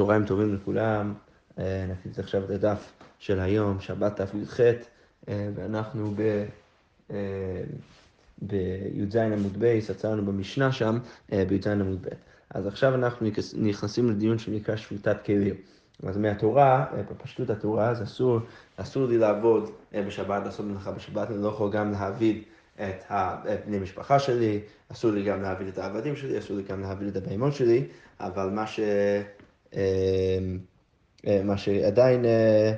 צהריים טובים לכולם, אה, נקליט עכשיו את הדף של היום, שבת י"ח, אה, ואנחנו ב... אה, בי"ז עמוד בייס, עצרנו במשנה שם, בי"ז עמוד ב'. אז עכשיו אנחנו נכנסים לדיון שנקרא שביתת כלים. אז מהתורה, בפשטות התורה, אז אסור, אסור לי לעבוד בשבת, לעשות מלאכה בשבת, אני לא יכול גם להעביד את בני משפחה שלי, אסור לי גם להעביד את העבדים שלי, אסור לי גם להעביד את הבהמות שלי, אבל מה ש... אמ, אה, מה שעדיין, אה,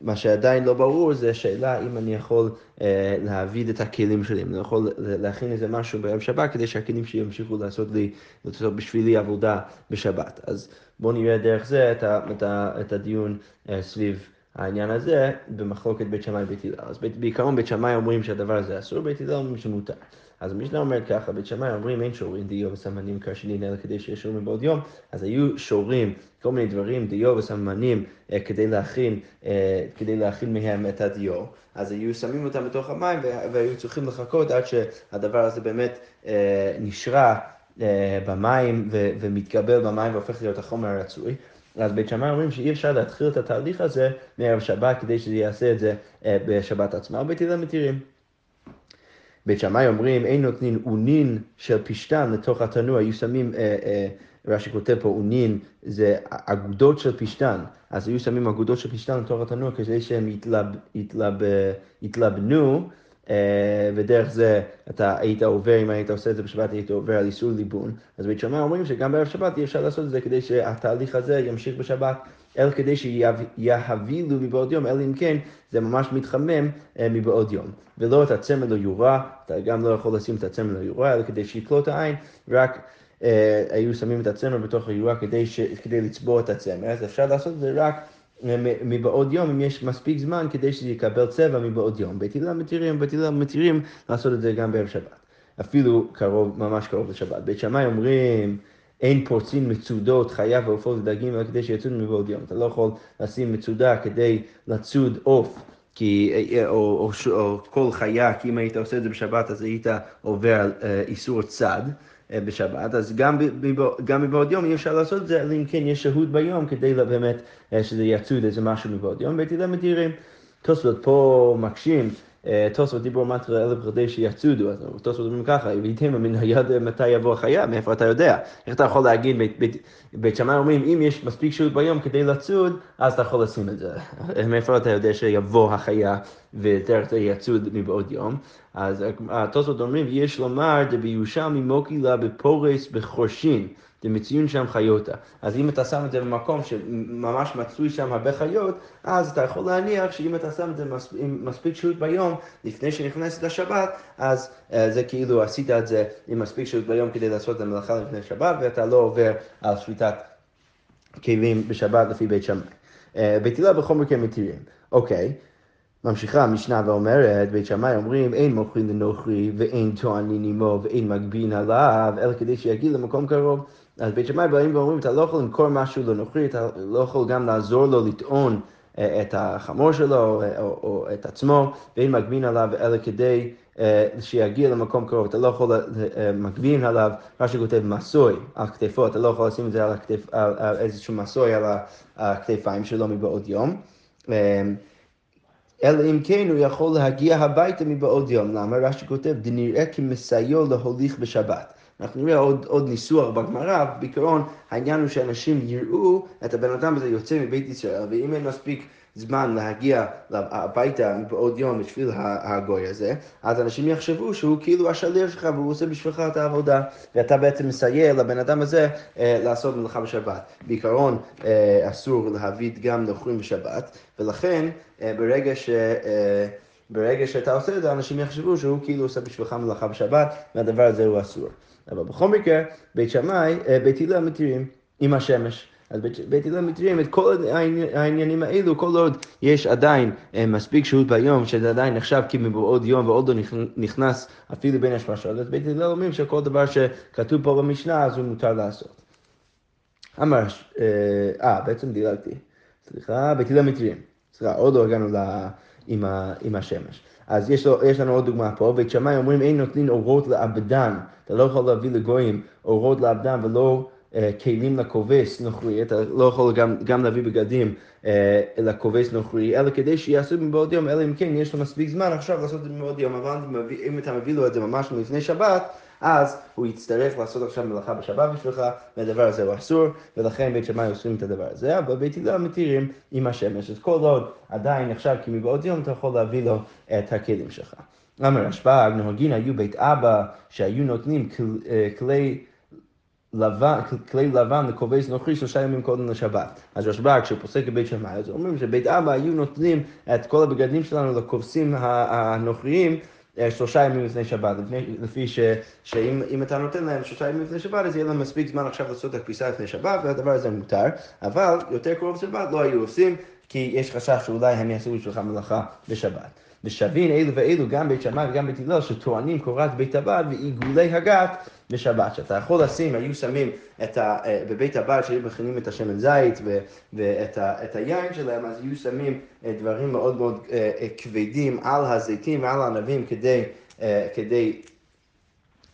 מה שעדיין לא ברור זה השאלה אם אני יכול אה, להעביד את הכלים שלי, אם אני יכול להכין איזה משהו ביום שבת כדי שהכלים שלי ימשיכו לעשות לי, לעשות בשבילי עבודה בשבת. אז בואו נראה דרך זה את, את, את הדיון סביב העניין הזה במחלוקת בית שמאי ובית הלל. אז בעיקרון בית שמאי אומרים שהדבר הזה אסור, בית הלל אומרים שמותר. אז המשנה אומרת ככה, בית שמאי אומרים אין שורים דיו וסמנים קרשנין אלא כדי שיהיה שורים בעוד יום, אז היו שורים כל מיני דברים, דיו וסמנים, אה, כדי להכין, אה, כדי להכין מהם את הדיו, אז היו שמים אותם בתוך המים והיו צריכים לחכות עד שהדבר הזה באמת אה, נשרה במים ומתקבל במים והופך להיות החומר הרצוי. אז בית שמאי אומרים שאי אפשר להתחיל את התהליך הזה מערב שבת כדי שזה יעשה את זה בשבת עצמה, ובית הלל מתירים. בית שמאי אומרים, אין נותנים אונין של פשתן לתוך התנוע, היו שמים, אה, אה, רש"י כותב פה אונין, זה אגודות של פשתן, אז היו שמים אגודות של פשתן לתוך התנוע כדי שהם יתלב, יתלב, יתלבנו, אה, ודרך זה אתה היית עובר, אם היית עושה את זה בשבת, היית עובר על איסור ליבון. אז בית שמאי אומרים שגם בערב שבת אי אפשר לעשות את זה כדי שהתהליך הזה ימשיך בשבת. אלא כדי שיהבילו מבעוד יום, אלא אם כן זה ממש מתחמם אה, מבעוד יום. ולא את הצמר לא יורה, אתה גם לא יכול לשים את הצמר לא יורה, אלא כדי שיקלוט העין, רק אה, היו שמים את הצמר בתוך היורה כדי, ש, כדי לצבוע את הצמר, אז אפשר לעשות את זה רק אה, מבעוד יום, אם יש מספיק זמן כדי שזה יקבל צבע מבעוד יום. בית הלל מתירים, בית הלל מתירים לעשות את זה גם בערב שבת. אפילו קרוב, ממש קרוב לשבת. בית שמאי אומרים... אין פורצים מצודות, חיה ועופות ודגים, אלא כדי שיצודו מבעוד יום. אתה לא יכול לשים מצודה כדי לצוד עוף. כי, או, או, או, או כל חיה, כי אם היית עושה את זה בשבת אז היית עובר על אה, איסור צד אה, בשבת, אז גם, גם מבעוד יום אי אפשר לעשות את זה, אלא אם כן יש שהות ביום כדי באמת אה, שזה יצוד איזה משהו מבעוד יום, הלל מתירים. תוספות פה מקשים אה, תוספות דיבור מטרה אלף כדי שיצודו, אז תוספות אומרים ככה, ויתמה מן היד מתי יבוא החיה, מאיפה אתה יודע? איך אתה יכול להגיד, בית שמאי אומרים, אם יש מספיק שהות ביום כדי לצוד, אז אתה יכול לשים את זה. מאיפה אתה יודע שיבוא החיה ודרך זה יצוד מבעוד יום? אז התוספות אומרים, יש לומר דביושלמי מוקי לה בפורס בחורשין. דמציון שם חיותה. אז אם אתה שם את זה במקום שממש מצוי שם הרבה חיות, אז אתה יכול להניח שאם אתה שם את זה עם מספיק שהות ביום, לפני שנכנסת לשבת, אז uh, זה כאילו עשית את זה עם מספיק שהות ביום כדי לעשות את המלאכה לפני שבת, ואתה לא עובר על שביתת כלים בשבת לפי בית שמאי. Uh, בית הלל בכל מקרה מתירים. אוקיי. ממשיכה המשנה ואומרת, בית שמאי אומרים, אין מוכרים לנוכרי ואין טוענים עמו ואין מגבין עליו, אלא כדי שיגיע למקום קרוב. אז בית שמאי באים ואומרים, אתה לא יכול למכור משהו לנוכרי, אתה לא יכול גם לעזור לו לטעון אה, את החמור שלו או, או, או את עצמו, ואין מגבין עליו אלא כדי uh, שיגיע למקום קרוב. אתה לא יכול uh, מגבין עליו, מה שכותב מסוי על כתפו, אתה לא יכול לשים את זה על, הכתף, על, על איזשהו מסוי על הכתפיים שלו מבעוד יום. אלא אם כן הוא יכול להגיע הביתה מבעוד יום. למה? רש"י כותב, דנראה כמסייעו להוליך בשבת. אנחנו נראה עוד, עוד ניסוח בגמרא, בעיקרון העניין הוא שאנשים יראו את הבן אדם הזה יוצא מבית ישראל, ואם אין מספיק זמן להגיע הביתה בעוד יום בשביל הגוי הזה, אז אנשים יחשבו שהוא כאילו השליח שלך והוא עושה בשבילך את העבודה, ואתה בעצם מסייע לבן אדם הזה אה, לעשות מלאכה בשבת. בעיקרון אה, אסור להביא גם נוכרים בשבת, ולכן אה, ברגע ש... אה, ברגע שאתה עושה את זה, אנשים יחשבו שהוא כאילו עושה בשבילך מלאכה בשבת, והדבר הזה הוא אסור. אבל בכל מקרה, בית שמאי, אה, בית הלל מתירים עם השמש. אז בית הלל מתירים את כל העניינים האלו, כל עוד יש עדיין אה, מספיק שהות ביום, שזה עדיין נחשב כמבעוד יום ועוד לא נכנס אפילו בין השמשות, אז בית הלל אומרים שכל דבר שכתוב פה במשנה, אז הוא מותר לעשות. אמר, אה, אה בעצם דילגתי, סליחה, בית הלל מתירים. סליחה, עוד לא הגענו עם, ה, עם השמש. אז יש, לו, יש לנו עוד דוגמה פה, בית שמאי אומרים אין נותנים אורות לעבדן, אתה לא יכול להביא לגויים אורות לעבדן ולא אה, כלים לכובס נוכרי, אתה לא יכול גם, גם להביא בגדים אה, לכובס נוכרי, אלא כדי שיעשו מבעוד יום, אלא אם כן יש לו מספיק זמן עכשיו לעשות את זה מבעוד יום, אבל אם אתה מביא לו את זה ממש לפני שבת, אז הוא יצטרך לעשות עכשיו מלאכה בשבת בשבילך, והדבר הזה הוא אסור, ולכן בית שמאי עושים את הדבר הזה, אבל בית הלל מתירים עם השמש. אז כל עוד עדיין נחשב מבעוד יום אתה יכול להביא לו את הכלים שלך. אמר רשב"ג, נוהגין היו בית אבא שהיו נותנים אה, כלי לבן, כלי לבן לכובש נוכרי שלושה ימים קודם לשבת. אז רשב"ג, פוסק בבית שמאי, אז אומרים שבית אבא היו נותנים את כל הבגדים שלנו לכובסים הנוכריים שלושה ימים לפני שבת, לפני, לפי ש, שאם אתה נותן להם שלושה ימים לפני שבת, אז יהיה להם מספיק זמן עכשיו לעשות את הכביסה לפני שבת, והדבר הזה מותר, אבל יותר קרוב לשבת לא היו עושים, כי יש חשש שאולי הם יעשו בשבילך מלאכה בשבת. ושבין אלו ואלו, גם בית שמאי וגם בית הלל, שטוענים קורת בית הבד ועיגולי הגת בשבת. שאתה יכול לשים, היו שמים את ה, אה, בבית הבד, שהיו מכינים את השמן זית ואת ה, את היין שלהם, אז היו שמים אה, דברים מאוד מאוד אה, כבדים על הזיתים ועל הענבים כדי, כדי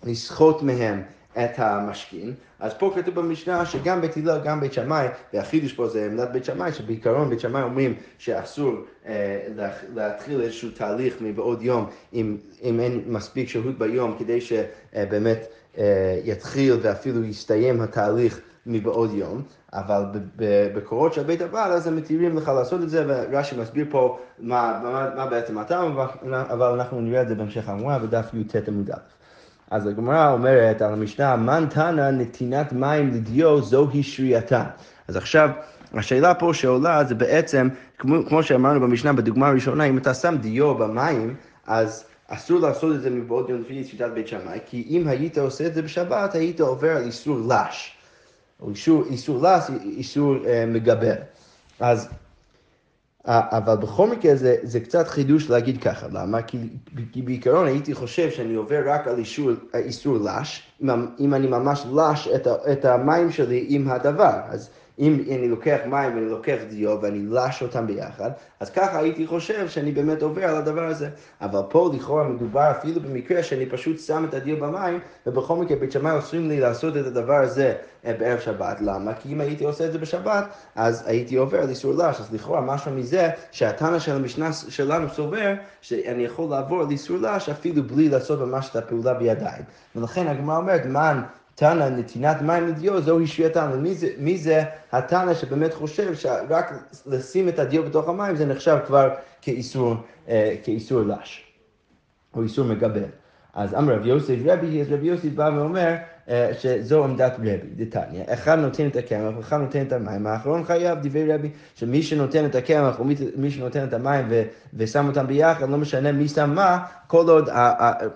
לסחוט מהם את המשכין. אז פה כתוב במשנה שגם בית הלל, גם בית שמאי, והחידוש פה זה עמדת בית שמאי, שבעיקרון בית שמאי אומרים שאסור אה, להתחיל איזשהו תהליך מבעוד יום, אם, אם אין מספיק שהות ביום, כדי שבאמת אה, יתחיל ואפילו יסתיים התהליך מבעוד יום, אבל בקורות של בית הבעל אז הם מתירים לך לעשות את זה, ורש"י מסביר פה מה, מה, מה בעצם הטעם, אבל אנחנו נראה את זה בהמשך המורה בדף י"ט עמוד א'. אז הגמרא אומרת על המשנה, מן תנא נתינת מים לדיו זוהי שרייתה. אז עכשיו, השאלה פה שעולה זה בעצם, כמו, כמו שאמרנו במשנה בדוגמה הראשונה, אם אתה שם דיו במים, אז אסור לעשות את זה מבעוד יום לפי שיטת בית שמאי, כי אם היית עושה את זה בשבת, היית עובר על איסור לש. או איסור, איסור לש, איסור אה, מגבר. אז אבל בכל מקרה זה, זה קצת חידוש להגיד ככה, למה? כי, כי בעיקרון הייתי חושב שאני עובר רק על איסור, איסור לש, אם, אם אני ממש לש את, את המים שלי עם הדבר. אז אם אני לוקח מים ואני לוקח דיו ואני לש אותם ביחד, אז ככה הייתי חושב שאני באמת עובר על הדבר הזה. אבל פה לכאורה מדובר אפילו במקרה שאני פשוט שם את הדיו במים, ובכל מקרה בית שמאי אוסרים לי לעשות את הדבר הזה אה, בערב שבת. למה? כי אם הייתי עושה את זה בשבת, אז הייתי עובר על איסור לש. אז לכאורה משהו מזה שהתנא של המשנה שלנו סובר שאני יכול לעבור על איסור לש אפילו בלי לעשות ממש את הפעולה בידיים. ולכן הגמרא אומרת, מן תנא נתינת מים לדיו, זוהי. ומי זה, מי זה התנא שבאמת חושב שרק לשים את הדיו בתוך המים זה נחשב כבר כאיסור, אה, כאיסור לש, או איסור מגבל. אז אמר רב יוסף רבי, אז רבי יוסף בא ואומר אה, שזו עמדת רבי, דתניא. אחד נותן את הקמח ואחד נותן את המים, האחרון חייב דברי רבי, שמי שנותן את הקמח או מי שנותן את המים ו, ושם אותם ביחד, לא משנה מי שם מה, כל עוד,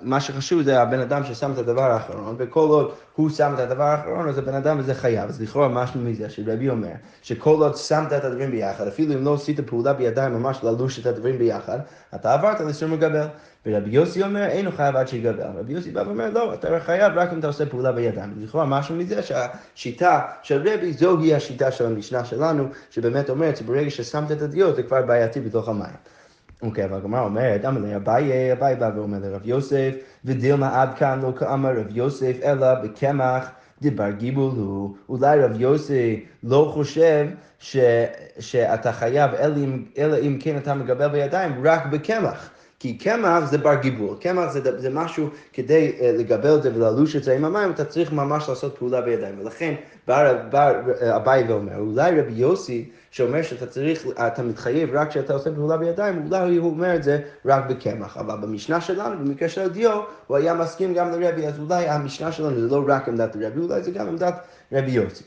מה שחשוב זה הבן אדם ששם את הדבר האחרון, וכל עוד הוא שם את הדבר האחרון, אז הבן אדם הזה חייב. אז לכאורה משהו מזה שרבי אומר, שכל עוד שמת את הדברים ביחד, אפילו אם לא עשית פעולה בידיים ממש ללוש את הדברים ביחד, אתה עברת לסור מגבל. ורבי יוסי אומר, אינו חייב עד שיגבל. רבי יוסי בא ואומר, לא, אתה חייב רק אם אתה עושה פעולה בידיים. לכאורה משהו מזה שהשיטה של רבי, זוהי השיטה של המשנה שלנו, שבאמת אומרת שברגע ששמת את הדיו זה כבר בעייתי בתוך המים. אוקיי, אבל הגמרא אומרת, אמר לי אביי, אביי בא ואומר לרב יוסף, ודילמה עד כאן לא כאמר רב יוסף, אלא בקמח דבר גיבול הוא. אולי רב יוסף לא חושב ש, שאתה חייב, אלא אם, אלא אם כן אתה מקבל בידיים, רק בקמח. כי קמח זה בר גיבול, קמח זה, זה משהו כדי uh, לגבל את זה וללוש את זה עם המים, אתה צריך ממש לעשות פעולה בידיים. ולכן בא אביי ואומר, אולי רבי יוסי, שאומר שאתה צריך, אתה מתחייב רק כשאתה עושה פעולה בידיים, אולי הוא אומר את זה רק בקמח. אבל במשנה שלנו, במקרה של הדיו, הוא היה מסכים גם לרבי, אז אולי המשנה שלנו זה לא רק עמדת רבי, אולי זה גם עמדת רבי יוסי.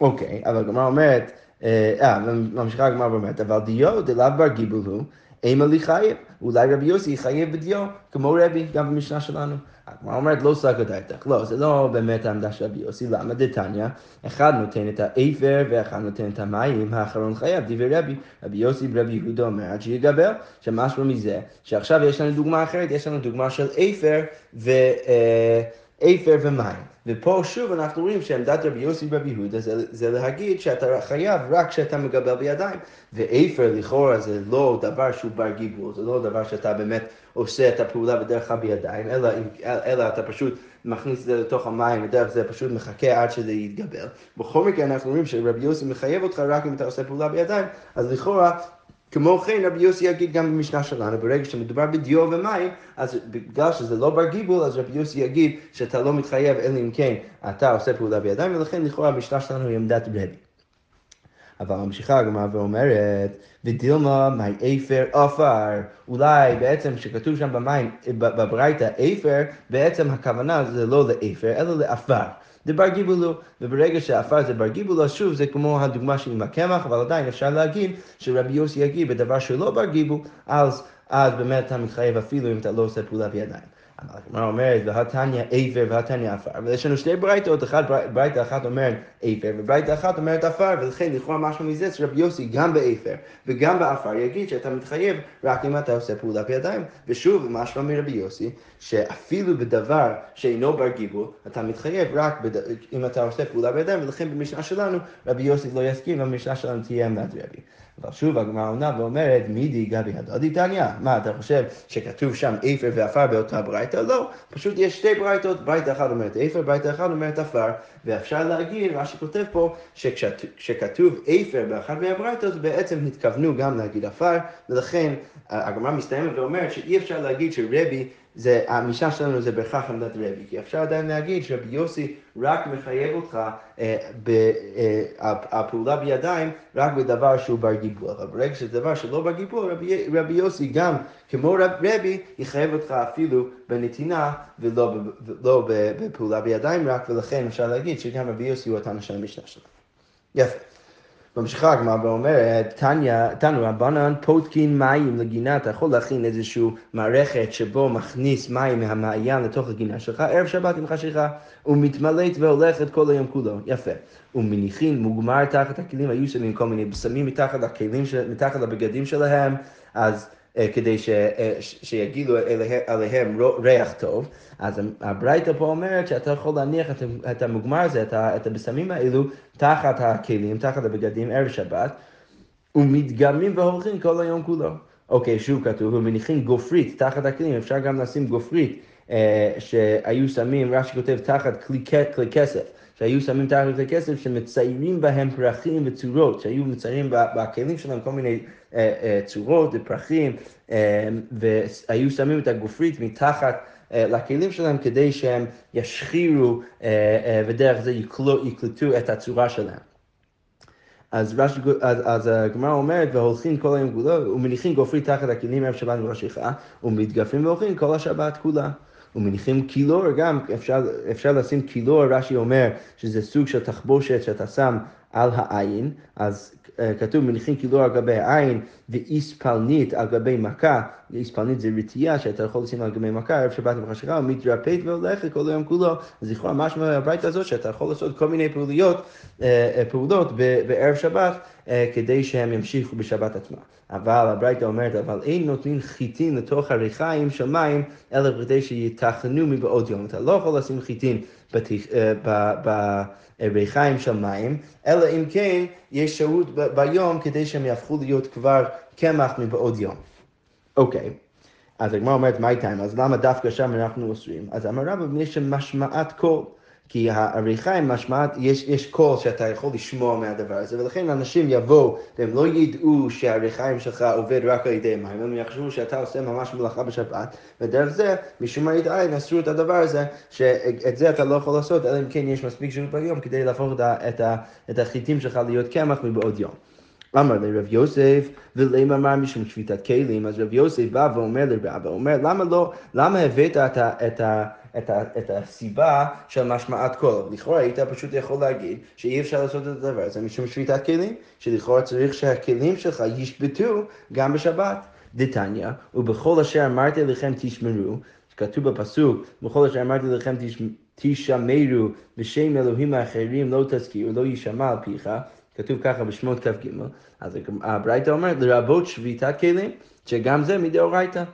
אוקיי, אבל הגמרא אומרת, אה, אה ממשיכה הגמרא ואומרת, אבל דיו דלאו בר גיבול הוא, אימה לי חייב. אולי רבי יוסי יחייב בדיו, כמו רבי, גם במשנה שלנו. הגמרא אומרת לא סגת דעתך, לא, זה לא באמת העמדה של רבי יוסי, למה דתניא? אחד נותן את האפר ואחד נותן את המים, האחרון חייב, דברי רבי, רבי יוסי ורבי יהודה אומר עד שיגבר, שמשהו מזה, שעכשיו יש לנו דוגמה אחרת, יש לנו דוגמה של אפר ו... אה, אפר ומים. ופה שוב אנחנו רואים שעמדת רבי יוסי ורבי יהודה זה, זה להגיד שאתה חייב רק כשאתה מגבל בידיים. ואפר לכאורה זה לא דבר שהוא בר גיבול, זה לא דבר שאתה באמת עושה את הפעולה בדרך כלל בידיים, אלא, אלא אתה פשוט מכניס את זה לתוך המים, ודרך זה פשוט מחכה עד שזה יתגבר. בכל מקרה אנחנו רואים שרבי יוסי מחייב אותך רק אם אתה עושה פעולה בידיים, אז לכאורה כמו כן רבי יוסי יגיד גם במשנה שלנו, ברגע שמדובר בדיו ומים, אז בגלל שזה לא בר גיבול, אז רבי יוסי יגיד שאתה לא מתחייב אלא אם כן אתה עושה פעולה בידיים, ולכן לכאורה המשנה שלנו היא עמדת רבי. אבל ממשיכה הגמרא ואומרת, ודילמה מי אפר עפר. אולי בעצם כשכתוב שם במים, בברייתא אפר, בעצם הכוונה זה לא לאפר, אלא לעפר. זה בר גיבולו, וברגע שעפר זה בר גיבולו, שוב זה כמו הדוגמה שלי עם הקמח, אבל עדיין אפשר להגיד שרבי יוסי יגיד בדבר שלא בר גיבול, אז, אז באמת אתה מתחייב אפילו אם אתה לא עושה פעולה בידיים. הגמרא אומרת, והתניא עבר והתניא עפר. ויש לנו שתי ברייתות, ברייתה אחת אומרת עבר, וברייתה אחת אומרת עפר, ולכן לכאורה משהו מזה שרבי יוסי גם בעפר וגם בעפר יגיד שאתה מתחייב רק אם אתה עושה פעולה בידיים. ושוב, משהו מרבי יוסי, שאפילו בדבר שאינו בר גיבול, אתה מתחייב רק בד... אם אתה עושה פעולה בידיים, ולכן במשנה שלנו רבי יוסי לא יסכים, והמשנה שלנו תהיה עמדת רבי. שוב הגמרא עונה ואומרת, מידי גבי הדודי תניא. מה, אתה חושב שכתוב שם אפר ועפר באותה ברייתא? לא, פשוט יש שתי ברייתות, ברייתא אחת אומרת אפר, ברייתא אחת אומרת עפר, ואפשר להגיד, מה שכותב פה, שכשכתוב אפר באחת מהברייתות, בעצם התכוונו גם להגיד עפר, ולכן הגמרא מסתיימת ואומרת שאי אפשר להגיד שרבי זה, המשנה שלנו זה בהכרח עמדת רבי, כי אפשר עדיין להגיד שרבי יוסי רק מחייב אותך אה, בפעולה אה, בידיים רק בדבר שהוא בר גיבול, אבל ברגע שזה דבר שלא בר גיבול, רבי, רבי יוסי גם כמו רב, רבי יחייב אותך אפילו בנתינה ולא, ולא בפעולה בידיים רק, ולכן אפשר להגיד שגם רבי יוסי הוא התנא של המשנה שלנו. יפה. ממשיכה הגמרא ואומרת, תניא, רבנן פותקין מים לגינה, אתה יכול להכין איזושהי מערכת שבו מכניס מים מהמעיין לתוך הגינה שלך, ערב שבת עם חשיכה, ומתמלאת והולכת כל היום כולו, יפה. ומניחין מוגמר תחת הכלים, היו שמים כל מיני בשמים מתחת לכלים, מתחת לבגדים שלהם, אז... אה, כדי ש, אה, שיגילו עליהם ריח טוב. אז הברייתא פה אומרת שאתה יכול להניח את המוגמר הזה, את הבשמים האלו, תחת הכלים, תחת הבגדים, ערב שבת, ומתגמים והולכים כל היום כולו. אוקיי, שוב כתוב, ומניחים גופרית תחת הכלים, אפשר גם לשים גופרית אה, שהיו שמים, רש"י כותב, תחת כלי, כלי כסף. שהיו שמים תחת כלי כסף שמציירים בהם פרחים וצורות, שהיו מציירים בכלים שלהם כל מיני אה, אה, צורות ופרחים, אה, והיו שמים את הגופרית מתחת לכלים שלהם כדי שהם ישחירו ודרך זה יקלטו את הצורה שלהם. אז, רש, אז, אז הגמרא אומרת, והולכים כל היום כולו, ומניחים גופרית תחת הכלים ערב שבת ובראשיכה, ומתגפים והולכים כל השבת כולה. ומניחים קילור, גם אפשר, אפשר לשים קילור, רש"י אומר שזה סוג של תחבושת שאתה שם על העין, אז אה, כתוב מניחים קילור על גבי העין ואיספלנית על גבי מכה, איספלנית זה רתיעה שאתה יכול לשים על גבי מכה, ערב שבת ובחשיכה, ומתרפאת והולכת כל היום כולו, לכאורה משמע מהברית הזאת שאתה יכול לעשות כל מיני אה, אה, פעולות בערב שבת כדי שהם ימשיכו בשבת עצמה. אבל הברייתא אומרת, אבל אין נותנים חיטין לתוך הריחיים של מים, אלא כדי שיתכנו מבעוד יום. אתה לא יכול לשים חיטין בריחיים של מים, אלא אם כן יש שהות ביום כדי שהם יהפכו להיות כבר קמח מבעוד יום. אוקיי. אז הגמרא אומרת, מה איתם? אז למה דווקא שם אנחנו אוסרים? אז אמר רבא, שם משמעת קול. כי העריכה משמעת, יש, יש קול שאתה יכול לשמוע מהדבר הזה, ולכן אנשים יבואו והם לא ידעו שהריחיים שלך עובד רק על ידי מים, הם יחשבו שאתה עושה ממש מלאכה בשבת, ודרך זה, משום מה ידעי, אסרו את הדבר הזה, שאת זה אתה לא יכול לעשות, אלא אם כן יש מספיק שירות ביום כדי להפוך את, את, את החיטים שלך להיות קמח מבעוד יום. אמר לרב יוסף, ולמה אמר משום שביתת כלים, אז רב יוסף בא ואומר לרב, אומר, למה לא, למה הבאת את ה... את ה את, ה, את הסיבה של משמעת קול. לכאורה היית פשוט יכול להגיד שאי אפשר לעשות את הדבר הזה משום שביתת כלים, שלכאורה צריך שהכלים שלך ישבתו גם בשבת. דתניא, ובכל אשר אמרתי לכם תשמרו, כתוב בפסוק, בכל אשר אמרתי לכם תשמרו בשם אלוהים האחרים לא תזכירו, לא יישמע על פיך, כתוב ככה בשמות כ"ג, אז הברייתא אומרת לרבות שביתת כלים, שגם זה מדאורייתא.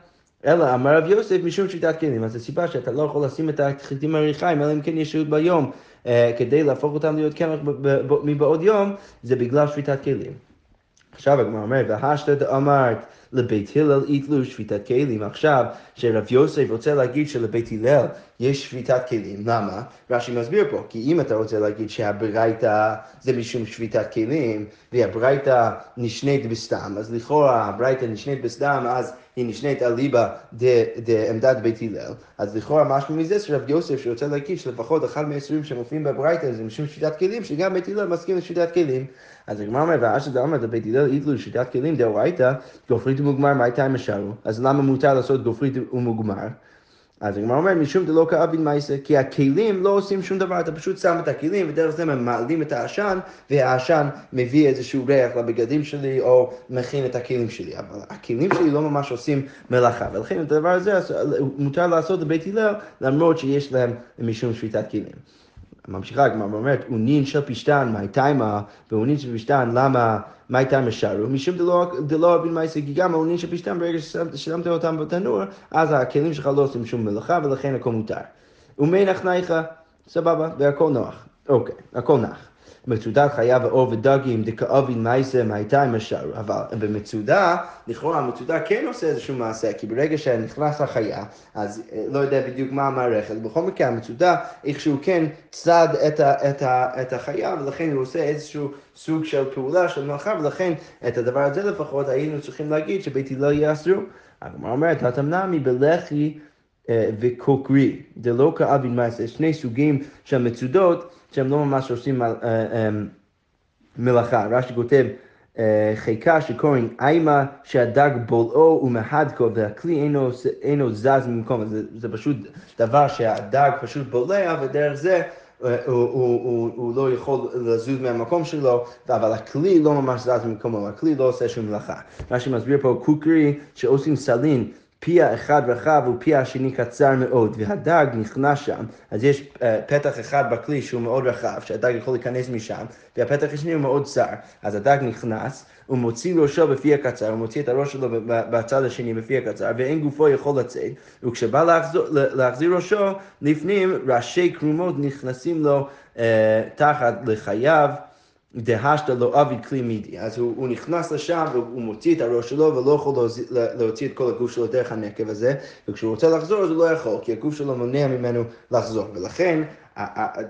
אלא אמר רב יוסף משום שיטת כלים. אז הסיבה שאתה לא יכול לשים את החיטים הריחיים, אלא אם כן יש שהות ביום, אה, כדי להפוך אותם להיות קמח מבעוד יום, זה בגלל שביתת כלים. עכשיו הגמרא אומרת, והשתא דאמרת לבית הלל יתלו שביתת כלים. עכשיו, שרב יוסף רוצה להגיד שלבית הלל יש שביתת כלים, למה? רש"י מסביר פה, כי אם אתה רוצה להגיד שהברייתא זה משום שביתת כלים, והברייתא נשנית בסתם, אז לכאורה הברייתא נשנית בסתם, אז היא נשנית אליבא דעמדת בית הלל. אז לכאורה משהו מזה שרב יוסף שרוצה להגיד שלפחות אחד מהאיסורים שמופיעים בברייתא זה משום שביתת כלים, שגם בית הלל מסכים לשביתת כלים. אז הגמרא אומרת, ואשר דאמר לבית הלל יתלו שביתת כלים דאורייתא, גופרית ומוגמר, מה הייתה הם אז למה מותר לעשות גופרית ומוגמר? אז הגמרא אומרת, משום דלא כאבין מייסה, כי הכלים לא עושים שום דבר, אתה פשוט שם את הכלים, ודרך זה הם מעלים את העשן, והעשן מביא איזשהו ריח לבגדים שלי, או מכין את הכלים שלי. אבל הכלים שלי לא ממש עושים מלאכה, ולכן את הדבר הזה מותר לעשות לבית הלל, למרות שיש להם משום שביתת כלים. ממשיכה הגמרא ואומרת, אונין של פשטן, מה תימה, ואונין של פשטן, למה, מה תימה שרו? משום דלא אבין מייסה, כי גם האונין של פשטן, ברגע ששמת אותם בתנור, אז הכלים שלך לא עושים שום מלאכה, ולכן הכל מותר. ומי נחנייך, סבבה, והכל נוח. אוקיי, הכל נח. מצודת חיה ואור ודגים דכאבין מייסה מהייתה עם השאר. אבל במצודה, לכאורה המצודה כן עושה איזשהו מעשה, כי ברגע שנכנס החיה, אז אה, לא יודע בדיוק מה המערכת, בכל מקרה המצודה איכשהו כן צד את, ה, את, ה, את החיה, ולכן הוא עושה איזשהו סוג של פעולה של מלאכה, ולכן את הדבר הזה לפחות היינו צריכים להגיד שבית הלל יאסרו. הגמרא אומרת, התמנמי בלחי אה, וקוקרי, דלא כאבין מעשה, שני סוגים של מצודות שהם לא ממש עושים אה, אה, מלאכה. רש"י כותב, חיקה שקוראים איימה שהדג בולעו ומהדקו והכלי אינו, אינו זז ממקום, זה, זה פשוט דבר שהדג פשוט בולע ודרך זה הוא, הוא, הוא, הוא לא יכול לזוז מהמקום שלו, אבל הכלי לא ממש זז ממקומו, הכלי לא עושה שום מלאכה. מה שמסביר פה קוקרי שעושים סלין פיה אחד רחב ופיה השני קצר מאוד, והדג נכנס שם, אז יש uh, פתח אחד בכלי שהוא מאוד רחב, שהדג יכול להיכנס משם, והפתח השני הוא מאוד צר. אז הדג נכנס, הוא מוציא ראשו בפי הקצר, הוא מוציא את הראש שלו בצד השני בפי הקצר, ואין גופו יכול לצאת, וכשבא להחזיר, להחזיר ראשו, לפנים ראשי כרומות נכנסים לו uh, תחת לחייו. דהשתא לא אביד כלי מידי. אז הוא, הוא נכנס לשם והוא מוציא את הראש שלו ולא יכול להוציא, להוציא את כל הגוף שלו דרך הנקב הזה, וכשהוא רוצה לחזור אז הוא לא יכול, כי הגוף שלו מונע ממנו לחזור. ולכן,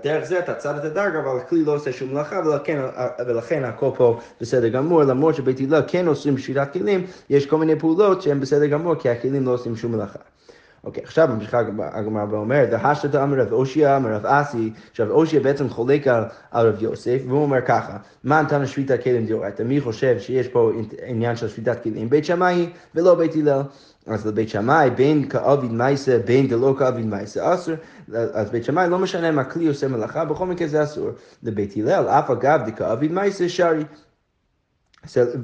דרך זה אתה צד את הדרג, אבל הכלי לא עושה שום מלאכה, ולכן, ולכן הכל פה בסדר גמור, למרות שבית הלל כן עושים שיטת כלים, יש כל מיני פעולות שהן בסדר גמור, כי הכלים לא עושים שום מלאכה. אוקיי, עכשיו ממשיכה הגמרא ואומרת, דהשת אמר רב אושיה אמר רב אסי, שרב אושיה בעצם חולק על, על רב יוסף, והוא אומר ככה, מה נתן לשביתת כלים דאורייתא? מי חושב שיש פה עניין של שביתת כלים? בית שמאי ולא בית הלל. אז לבית שמאי, בין כאביד מייסה, בין דלא כאביד מייסה, אסור. אז בית שמאי לא משנה אם הכלי עושה מלאכה, בכל מקרה זה אסור. לבית הלל, אף אגב דכאביד מייסה, שרי.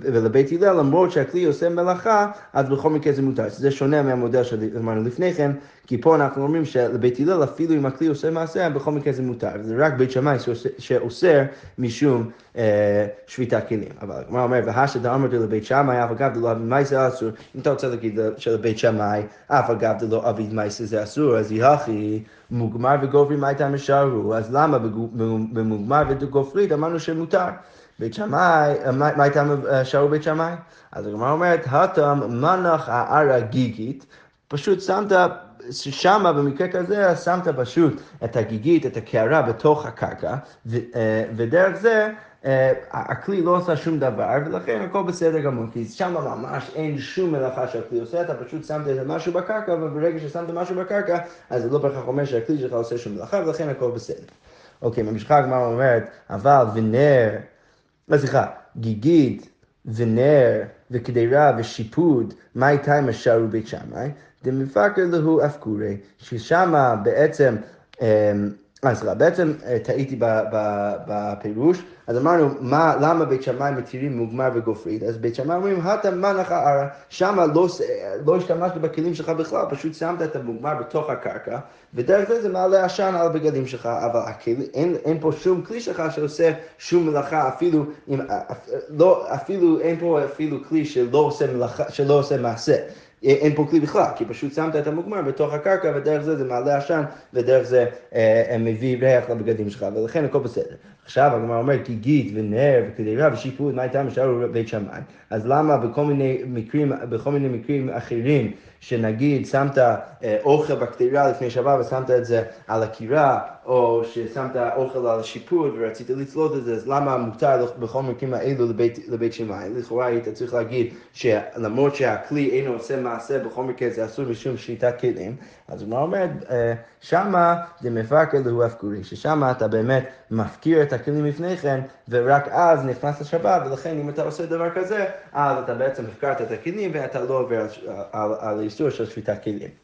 ולבית הלל, למרות שהכלי עושה מלאכה, אז בכל מקרה זה מותר. זה שונה מהמודל שאמרנו לפני כן, כי פה אנחנו אומרים שלבית הלל, אפילו אם הכלי עושה מעשה, בכל מקרה זה מותר. זה רק בית שמאי שאוסר משום אה, שביתת כלים. אבל הגמרא אומר, והשת דאמרתי לבית שמאי, אף אגב דלא אביד מייסה אסור. אם אתה רוצה להגיד שלבית שמאי, אף אגב דלא אביד מייסה זה אסור, אז יחי מוגמר וגופרי מה משארו? אז למה במוגמר וגופרית אמרנו שמותר? בית שמאי, מה הייתה שערו בית שמאי? אז הגמרא אומרת, הטם מנח הערה גיגית, פשוט שמת, שמה במקרה כזה שמת פשוט את הגיגית, את הקערה בתוך הקרקע, אה, ודרך זה אה, הכלי לא עושה שום דבר, ולכן הכל בסדר גמור, כי שם ממש אין שום מלאכה שהכלי עושה, אתה פשוט שמת איזה משהו בקרקע, וברגע ששמת משהו בקרקע, אז זה לא בהכרח אומר שהכלי שלך עושה שום מלאכה, ולכן הכל בסדר. אוקיי, ממשיכה הגמרא אומרת, אבל ונר סליחה, גיגית ונר וקדרה ושיפוד, מה איתה עם השערו בית שמאי? דמפקר להו אפקורי, ששמה בעצם אמ, אז סליחה, בעצם אה, טעיתי בפירוש, אז אמרנו, מה, למה בית שמאי מתירים מוגמר וגופרית? אז בית שמאי אומרים, הטה מנח ערה, שם לא, לא השתמשת בכלים שלך בכלל, פשוט שמת את המוגמר בתוך הקרקע, ודרך זה זה מעלה עשן על הבגדים שלך, אבל הכלי, אין, אין פה שום כלי שלך שעושה שום מלאכה, אפילו, אם, לא, אפילו אין פה אפילו כלי שלא עושה, מלאכה, שלא עושה מעשה. אין פה כלי בכלל, כי פשוט שמת את המוגמר בתוך הקרקע, ודרך זה זה מעלה עשן, ודרך זה אה, מביא ריח לבגדים שלך, ולכן הכל בסדר. עכשיו הגמרא אומרת, כי גיד ונר וקדירה ושיפוט, מה הייתה משאר בית שמאי? אז למה בכל מיני מקרים, בכל מיני מקרים אחרים, שנגיד שמת אה, אוכל בקטירה לפני שבת ושמת את זה על הקירה, או ששמת אוכל על השיפוט ורצית לצלות את זה, אז למה מותר בכל המקרים האלו לבית, לבית שמאי? לכאורה היית צריך להגיד שלמרות שהכלי אינו עושה מעשה, בכל מקרה זה אסור משום שליטת כלים. אז הוא אומר, אה, שמה זה מפקר להו הפקורי, ששמה אתה באמת מפקיר את הכלים לפני כן, ורק אז נכנס לשבת, ולכן אם אתה עושה דבר כזה, אז אתה בעצם הפקרת את הכלים ואתה לא עובר על, על, על איסור של שביתת כלים.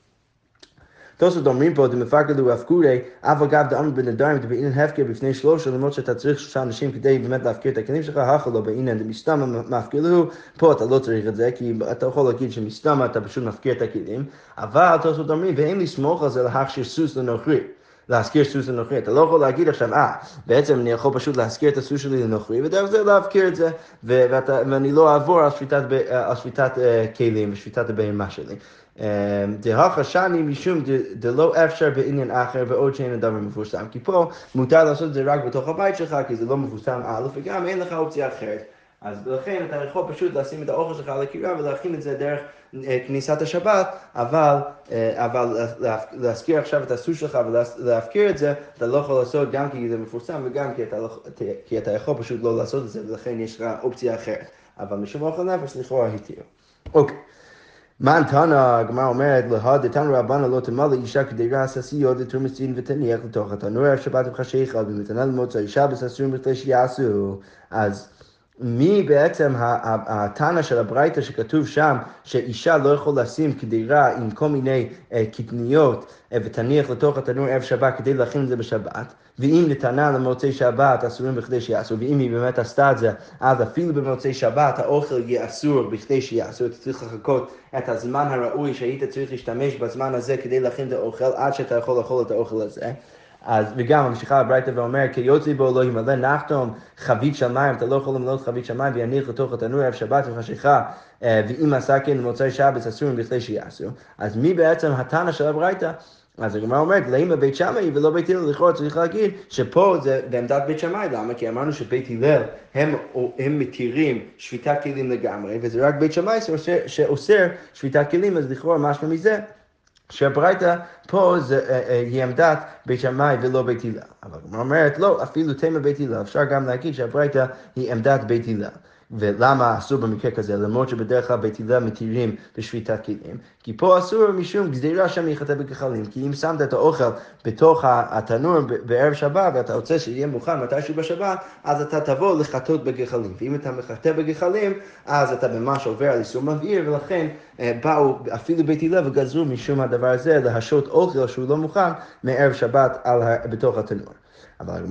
תוספות אומרים פה, דמפקד הוא הפקורי, אף אגב דאמר בנדרים דבעינן הפקר בפני שלושה, למרות שאתה צריך שלושה אנשים כדי באמת להפקיר את הכלים שלך, הכו לא בעינן דמסתמה לו, פה אתה לא צריך את זה, כי אתה יכול להגיד שמסתמה אתה פשוט מפקיר את הכלים, אבל תוספות אומרים, ואין לסמוך על זה להכשיר סוס לנוכרי. להזכיר סוס לנוכרי. אתה לא יכול להגיד עכשיו, אה, בעצם אני יכול פשוט להזכיר את הסוס שלי לנוכרי, ודרך זה להבקיר את זה, ואתה, ואני לא אעבור על שביתת, על שביתת uh, כלים ושביתת הבהמה שלי. דהכה שני משום דלא אפשר בעניין אחר ועוד שאין הדבר מפורסם. כי פה מותר לעשות את זה רק בתוך הבית שלך, כי זה לא מפורסם א', וגם אין לך אופציה אחרת. אז לכן אתה יכול פשוט לשים את האוכל שלך על הקירה ולהכין את זה דרך כניסת השבת, אבל, אבל להזכיר עכשיו את הסוס שלך ולהפקיר את זה, אתה לא יכול לעשות גם כי זה מפורסם וגם כי אתה, לא, כי אתה יכול פשוט לא לעשות את זה, ולכן יש לך אופציה אחרת. אבל משום אוכל נפש לכאורה התיר. אוקיי. מן תנא, הגמרא אומרת, להד דתנא רבנא לא תמלא אישה כדירה עששיות לתרומסין ותניח לתוך התנור שבת ובחשיכה ומתנה למוצא אישה בססורים בכדי שיעשו. אז מי בעצם התנא של הברייתא שכתוב שם שאישה לא יכול לשים כדירה עם כל מיני אה, קטניות אה, ותניח לתוך התנור ערב שבת כדי להכין את זה בשבת, ואם נתנה למוצאי שבת אסורים בכדי שיעשו, ואם היא באמת עשתה את זה, אז אפילו במוצאי שבת האוכל יהיה אסור בכדי שיעשו, אתה צריך לחכות את הזמן הראוי שהיית צריך להשתמש בזמן הזה כדי להכין את האוכל עד שאתה יכול לאכול את האוכל הזה. אז וגם ממשיכה הברייתא ואומר, כי יוצא בו לא ימלא נחתום חבית של מים, אתה לא יכול למלות חבית של מים ויניח לתוך התנור ערב שבת וחשיכה, אה, ואם עשה כן למוצאי שבת אסורים בכדי שיעשו. אז מי בעצם התנא של הברייתא? אז הגמרא אומרת, למה בית שמאי ולא בית הלל, לכאורה צריך להגיד שפה זה בעמדת בית שמאי, למה? כי אמרנו שבית הלל הם, הם מתירים שביתת כלים לגמרי, וזה רק בית שמאי שאוסר שביתת כלים, אז לכאורה משמע מזה שהברייתא פה זה, אה, אה, היא עמדת בית שמאי ולא בית הלל. אבל הגמרא אומרת, לא, אפילו תמה בית הלל, אפשר גם להגיד שהברייתא היא עמדת בית הלל. ולמה אסור במקרה כזה? למרות שבדרך כלל בית הלל מתירים בשביתת כלים. כי פה אסור משום גזירה שם ייחטא בכחלים. כי אם שמת את האוכל בתוך התנור בערב שבת ואתה רוצה שיהיה מוכן מתישהו בשבת, אז אתה תבוא לחטות בגחלים. ואם אתה מחטא בגחלים, אז אתה ממש עובר על איסור מבעיר, ולכן אה, באו אפילו בית הלל וגזרו משום הדבר הזה להשעות אוכל שהוא לא מוכן מערב שבת בתוך התנור. אבל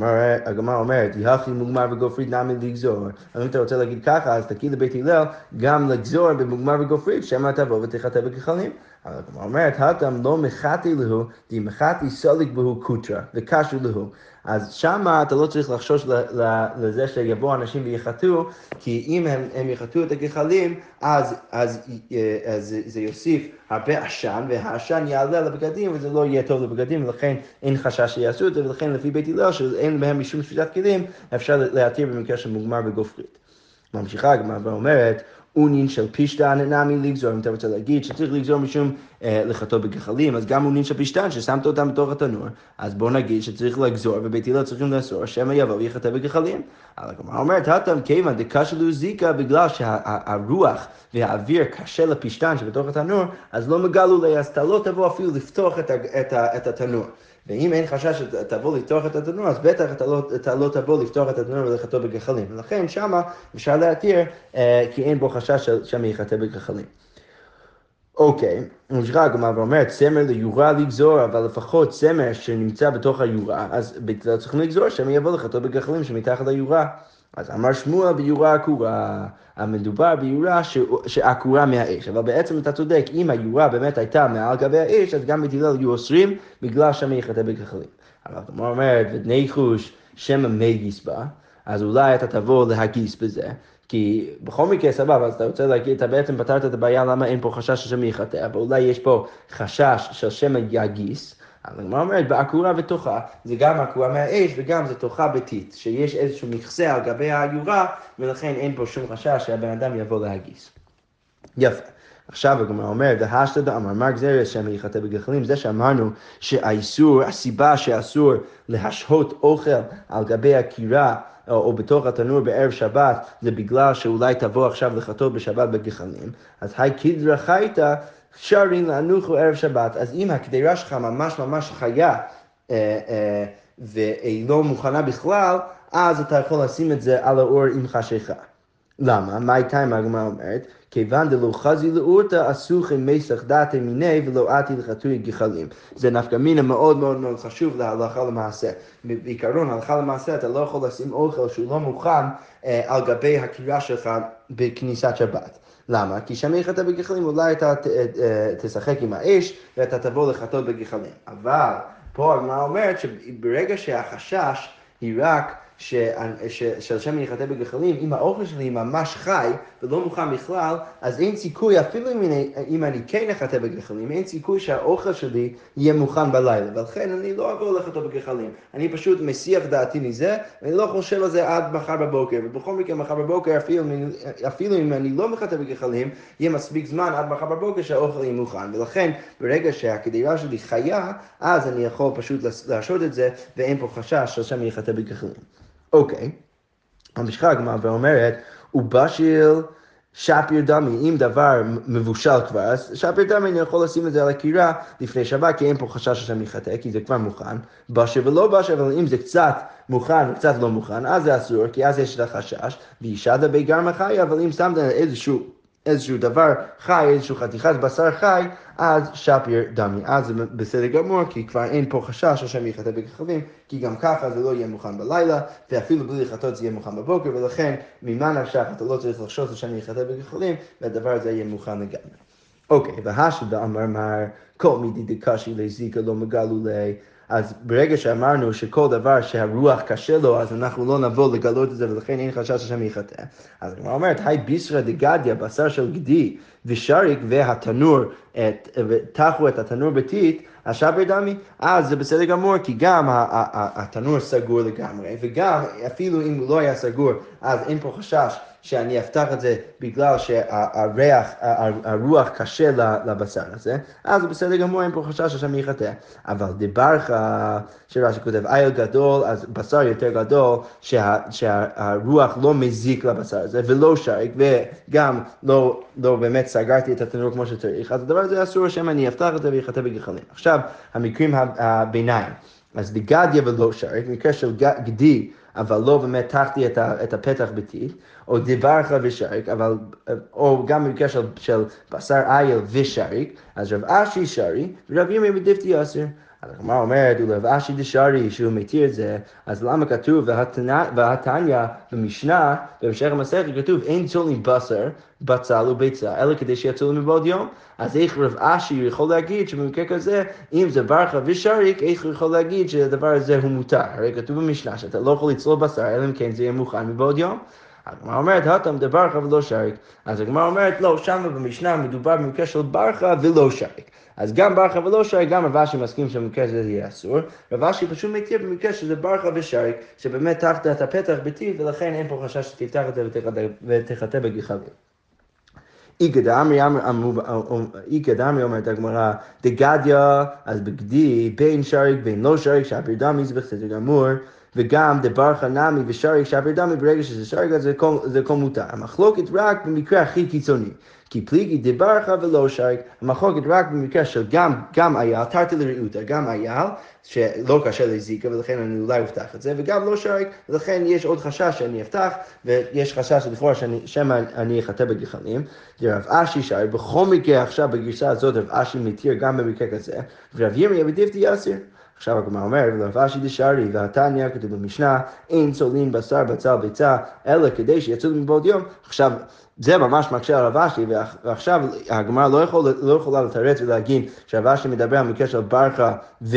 הגמרא אומרת, יחי מוגמר וגופרית נמי לגזור. אם אתה רוצה להגיד ככה, אז תגיד לבית הלל גם לגזור במוגמר וגופרית, שמא תבוא ותחטא בכחלים. אבל הגמרא אומרת, הטם לא מחתי להו, די מחתי סוליק בהו קוטרה, וקשו להו. אז שמה אתה לא צריך לחשוש לזה שיבואו אנשים ויחטאו, כי אם הם, הם יחטאו את הגחלים, אז, אז, אה, אז זה יוסיף הרבה עשן, והעשן יעלה לבגדים, וזה לא יהיה טוב לבגדים, ולכן אין חשש שיעשו את זה, ולכן לפי בית הלל, שאין בהם משום שפיטת כלים, אפשר להתיר במקרה של מוגמר בגופרית. ממשיכה הגמרא ואומרת, אונין של פשטן נמי לגזור, אם אתה רוצה להגיד שצריך לגזור משום אה, לחטוא בגחלים, אז גם אונין של פשטן ששמת אותם בתוך התנור, אז בוא נגיד שצריך לגזור ובית הלל צריכים לאסור, שמא יבוא ויחטא בגחלים. אבל הגמרא אומרת, הטם כיוון דקשה לו זיקה בגלל שהרוח והאוויר קשה לפשטן שבתוך התנור, אז לא מגלו לי, אז אתה לא תבוא אפילו לפתוח את, את, את התנור. ואם אין חשש שתבוא לפתוח את התנור, אז בטח אתה לא, אתה לא תבוא לפתוח את התנור ולחטוא בגחלים. ולכן שמה אפשר להתיר, אה, כי אין בו חשש ששם יחטא בגחלים. אוקיי, ממשיכה הגמרא ואומרת, צמר ליורה לגזור, אבל לפחות צמר שנמצא בתוך היורה, אז צריכים לגזור שם יבוא לחטוא בגחלים שמתחת ליורה. אז אמר שמואל ביורה עקורה, המדובר ביורה שעקורה מהאש, אבל בעצם אתה צודק, אם היורה באמת הייתה מעל גבי האש, אז גם בית היו אוסרים בגלל שם יחטא בכחלים. אבל הגמרא אומרת, וניחוש שמא מגיס בה, אז אולי אתה תבוא להגיס בזה. כי בכל מקרה, סבבה, אז אתה רוצה להגיד, אתה בעצם פתרת את הבעיה למה אין פה חשש ששם יחטא, אבל אולי יש פה חשש של שמן יגיס. אז הגמרא אומרת, בעקורה ותוכה, זה גם עקורה מהאש וגם זה תוכה ביתית, שיש איזשהו מכסה על גבי היורה, ולכן אין פה שום חשש שהבן אדם יבוא להגיס. יפה. עכשיו הגמרא אומרת, דהשתא דאמר, מר גזירי השם יחטא בגחלים, זה שאמרנו שהאיסור, הסיבה שאסור להשהות אוכל על גבי הקירה או, או בתוך התנור בערב שבת, זה בגלל שאולי תבוא עכשיו לחטוא בשבת בגחלים, אז היי קידרא חייתא שרים לאנוחו ערב שבת, אז אם הקדירה שלך ממש ממש חיה אה, אה, והיא לא מוכנה בכלל, אז אתה יכול לשים את זה על האור עם חשיכה. למה? מה הייתה עם הגמרא אומרת? כיוון דלא חזי לאורתא אסוכי מסך דתי מיני ולא עתי לחתוי גחלים. זה נפקא מינה מאוד מאוד מאוד חשוב להלכה למעשה. בעיקרון, הלכה למעשה אתה לא יכול לשים אוכל שהוא לא מוכן אה, על גבי הקירה שלך בכניסת שבת. למה? כי שם יחטא בגחלים, אולי אתה אה, תשחק עם האש ואתה תבוא לחטוא בגחלים. אבל פה הגמרא אומרת שברגע שהחשש היא רק שהשם יחטא בגחלים, אם האוכל שלי ממש חי ולא מוכן בכלל, אז אין סיכוי, אפילו אם אני, אם אני כן אחטא בגחלים, אין סיכוי שהאוכל שלי יהיה מוכן בלילה. ולכן אני לא אעבור לחטוא בגחלים. אני פשוט מסיח דעתי מזה, ואני לא חושב על זה עד מחר בבוקר. ובכל מקרה, מחר בבוקר, אפילו, אפילו אם אני לא מחטא בגחלים, יהיה מספיק זמן עד מחר בבוקר שהאוכל יהיה מוכן. ולכן, ברגע שהקדירה שלי חיה, אז אני יכול פשוט להשעות את זה, ואין פה חשש שהשם יחטא בגחלים. אוקיי, ממשיכה הגמרא ואומרת, הוא בשל שפיר דמי, אם דבר מבושל כבר, אז שפיר דמי אני יכול לשים את זה על הקירה לפני שבת, כי אין פה חשש שאני יחטא, כי זה כבר מוכן. בשל ולא בשל, אבל אם זה קצת מוכן וקצת לא מוכן, אז זה אסור, כי אז יש את החשש, ואישה דבי גרמה חיה, אבל אם שמת איזשהו... איזשהו דבר חי, איזשהו חתיכת בשר חי, אז שפיר דמי. אז זה בסדר גמור, כי כבר אין פה חשש שהשם יחטא בככבים, כי גם ככה זה לא יהיה מוכן בלילה, ואפילו בלי לחטות זה יהיה מוכן בבוקר, ולכן ממה נפשך אתה לא צריך לחשוש שהשם יחטא בככבים, והדבר הזה יהיה מוכן לגמרי. אוקיי, והשדה אמר מר, כל מידי דקשי לזיקה לא מגלו לי. אז ברגע שאמרנו שכל דבר שהרוח קשה לו, אז אנחנו לא נבוא לגלות את זה, ולכן אין חשש שהשם יחטא. אז היא אומרת, היי ביסרא דגדיא, בשר של גדי, ושריק והתנור, תחו את התנור ביתית, השבר דמי, אז זה בסדר גמור, כי גם התנור סגור לגמרי, וגם אפילו אם הוא לא היה סגור, אז אין פה חשש שאני אפתח את זה בגלל שהריח, הרוח קשה לבשר הזה, אז בסדר גמור, אין פה חשש שהשם יחטא. אבל דיברך, שרש"י כותב, איל גדול, אז בשר יותר גדול, שה, שהרוח לא מזיק לבשר הזה, ולא שריק, וגם לא, לא באמת סגרתי את התנור כמו שצריך, אז הדבר הזה אסור שמא אני אפתח את זה ויחטא בגחלים. עכשיו, המקרים הביניים. אז דגדיה ולא שריק, מקרה של גדי, אבל לא באמת תחתי את, את הפתח ביתי, או דיברך ושריק, אבל, או גם במקרה של, של בשר איל ושריק, אז רב אשי שרי, ורב ימי בדפתי אסר. הגמרא אומרת, ולרב אשי דשרי, שהוא מתיר את זה, אז למה כתוב, והתניא במשנה, בהמשך המסכת כתוב, אין צולים בשר, בצל וביצה, אלא כדי שיצאו מבעוד יום. אז איך רב אשי יכול להגיד שבמקרה כזה, אם זה ברכה ושריק, איך הוא יכול להגיד שהדבר הזה הוא מותר? הרי כתוב במשנה שאתה לא יכול לצלול בשר, אלא אם כן זה יהיה מוכן מבעוד יום. הגמרא אומרת, הטם דברכה ולא שריק. אז הגמרא אומרת, לא, שם במשנה מדובר במקרה של ברכה ולא שריק. אז גם ברכה ולא שריק, גם רב אשי מסכים שבמקרה הזה זה יהיה אסור. רב אשי פשוט מכיר במקרה שזה ברכה ושריק, שבאמת תחת את הפתח ביתי, ולכן אין פה חשש שתפתח את זה ותחטא בגחלים. איכא דאמרי אומרת הגמרא, דגדיא, אז בגדי, בין שריק, בין לא שריק, שהפיר דמי זה גמור. וגם דבר חנמי ושריק שבר דמי, ברגע שזה שריק זה זה כל מותר. המחלוקת רק במקרה הכי קיצוני. כי פליגי דברכה ולא שריק, המחלוקת רק במקרה של גם, גם אייל, תרתי לרעותה, גם אייל, שלא קשה לזיקה ולכן אני אולי אפתח את זה, וגם לא שריק, ולכן יש עוד חשש שאני אפתח, ויש חשש לכאורה שמא אני אחטא בגחלים. רב אשי שריק, בכל מקרה עכשיו בגרסה הזאת רב אשי מתיר גם במקרה כזה, ורב ירמיה בדיפתי יסיר. עכשיו הגמרא אומרת, ולבשי דשארי והתניא, כתוב במשנה, אין צולין בשר בצל ביצה, אלא כדי שיצאו מבעוד יום. עכשיו, זה ממש מקשה על רבשי, ועכשיו הגמרא לא, יכול, לא יכולה לתרץ ולהגיד שרבשי מדבר על מקרה של ברכה ו...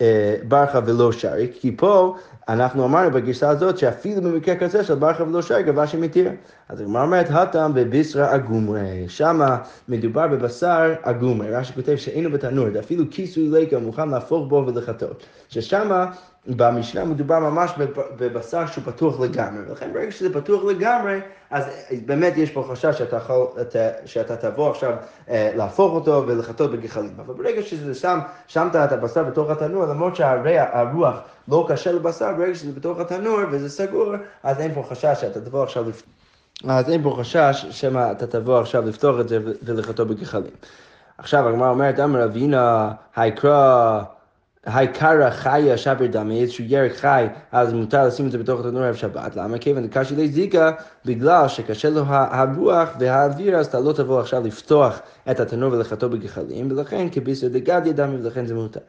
אה, ברכה ולא שריק, כי פה אנחנו אמרנו בגרסה הזאת שאפילו במקרה כזה של בר ולא שי גבה שמתיר. אז הגמרא אומרת, הטעם בביסרא אגומרי, שמה מדובר בבשר אגומרי, רש"י כותב שאינו בתנור, אפילו כיסוי ליקה מוכן להפוך בו ולחטות. ששמה במשנה מדובר ממש בבשר שהוא פתוח לגמרי, ולכן ברגע שזה פתוח לגמרי, אז באמת יש פה חשש שאתה, יכול, שאתה תבוא עכשיו אה, להפוך אותו ולחטות בגחלים. אבל ברגע שזה שם, שמת את הבשר בתוך התנור, למרות שהרוח לא קשה לבשר, ברגע שזה בתוך התנור וזה סגור, אז אין פה חשש שאתה תבוא עכשיו לפתוח. אז אין פה חשש שמא אתה תבוא עכשיו לפתוח את זה ולחטוא בגחלים. עכשיו הגמרא אומרת, אמר אבינה, היקרא... העיקרא חיה שבר דמי, איזשהו ירק חי, אז מותר לשים את זה בתוך התנור ערב שבת. למה? כיוון קשי לזיקה, בגלל שקשה לו הרוח והאוויר, אז אתה לא תבוא עכשיו לפתוח את התנור ולחטוא בגחלים, ולכן כביסר דגדיה דמי, ולכן זה מותר.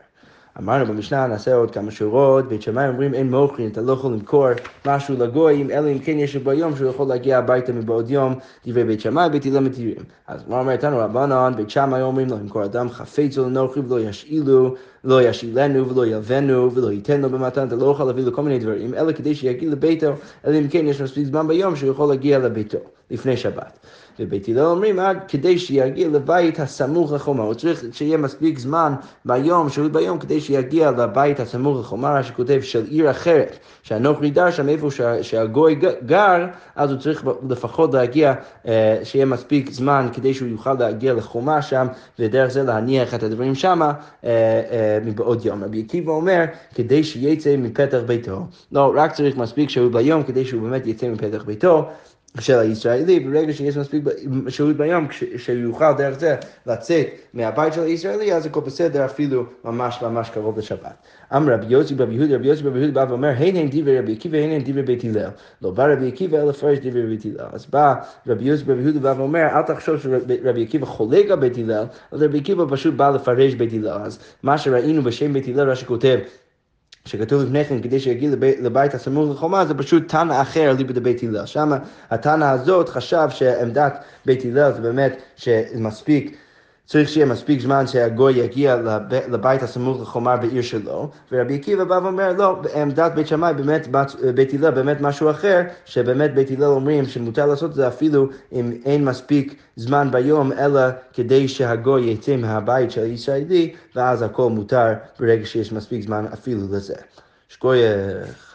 אמרנו במשנה, נעשה עוד כמה שורות, בית שמאי אומרים אין מוכרין, אתה לא יכול למכור משהו לגויים, אלא אם כן יש ביום שהוא יכול להגיע הביתה מבעוד יום, דברי בית שמאי, בית הלל מתירים. אז מה אומרת לנו רבנן, בית שמאי אומרים לא למכור אדם חפץ או לנוכרי ולא ישאילו, לא ישאילנו ולא ילבנו ולא ייתן לו במתן, אתה לא יכול להביא לו כל מיני דברים, אלא כדי שיגיע לביתו, אלא אם כן יש מספיק זמן ביום שהוא יכול להגיע לביתו, לפני שבת. ובית הלל אומרים, עד כדי שיגיע לבית הסמוך לחומה, הוא צריך שיהיה מספיק זמן ביום, שהות ביום, כדי שיגיע לבית הסמוך לחומה, מה שכותב של עיר אחרת, שהנוכרי דר שם איפה שהגוי גר, אז הוא צריך לפחות להגיע, אה, שיהיה מספיק זמן כדי שהוא יוכל להגיע לחומה שם, ודרך זה להניח את הדברים שמה אה, אה, מבעוד יום. רבי עקיבא אומר, כדי שיצא מפתח ביתו. לא, רק צריך מספיק שהות ביום כדי שהוא באמת יצא מפתח ביתו. של הישראלי, ברגע שיש מספיק שהות ביום, שיוכל דרך זה לצאת מהבית של הישראלי, אז הכל בסדר, אפילו ממש ממש קרוב לשבת. אמר רבי יוסי ברבי יהודה, רבי יוסי ברבי יהודה בא ואומר, הן הן דברי רבי עקיבא, הן הן דברי בית הלל. לא בא רבי עקיבא אלא פרש דברי בית הלל. אז בא רבי יוסי ברבי יהודה בא ואומר, אל תחשוב שרבי עקיבא חולק על בית הלל, אלא רבי עקיבא פשוט בא לפרש בית הלל. אז מה שראינו בשם בית הלל, רש"י כותב, שכתוב לפני כן, כדי שיגיע לבית, לבית הסמוך לחומה, זה פשוט תנא אחר ליבא דבית הלל. שם התנא הזאת חשב שעמדת בית הלל זה באמת שמספיק צריך שיהיה מספיק זמן שהגוי יגיע לבית הסמוך לחומר בעיר שלו, ורבי עקיבא בא ואומר, לא, עמדת בית שמאי באמת, בית הלל באמת משהו אחר, שבאמת בית הלל אומרים שמותר לעשות את זה אפילו אם אין מספיק זמן ביום, אלא כדי שהגוי יצא מהבית של הישראלי, ואז הכל מותר ברגע שיש מספיק זמן אפילו לזה. שכוייך.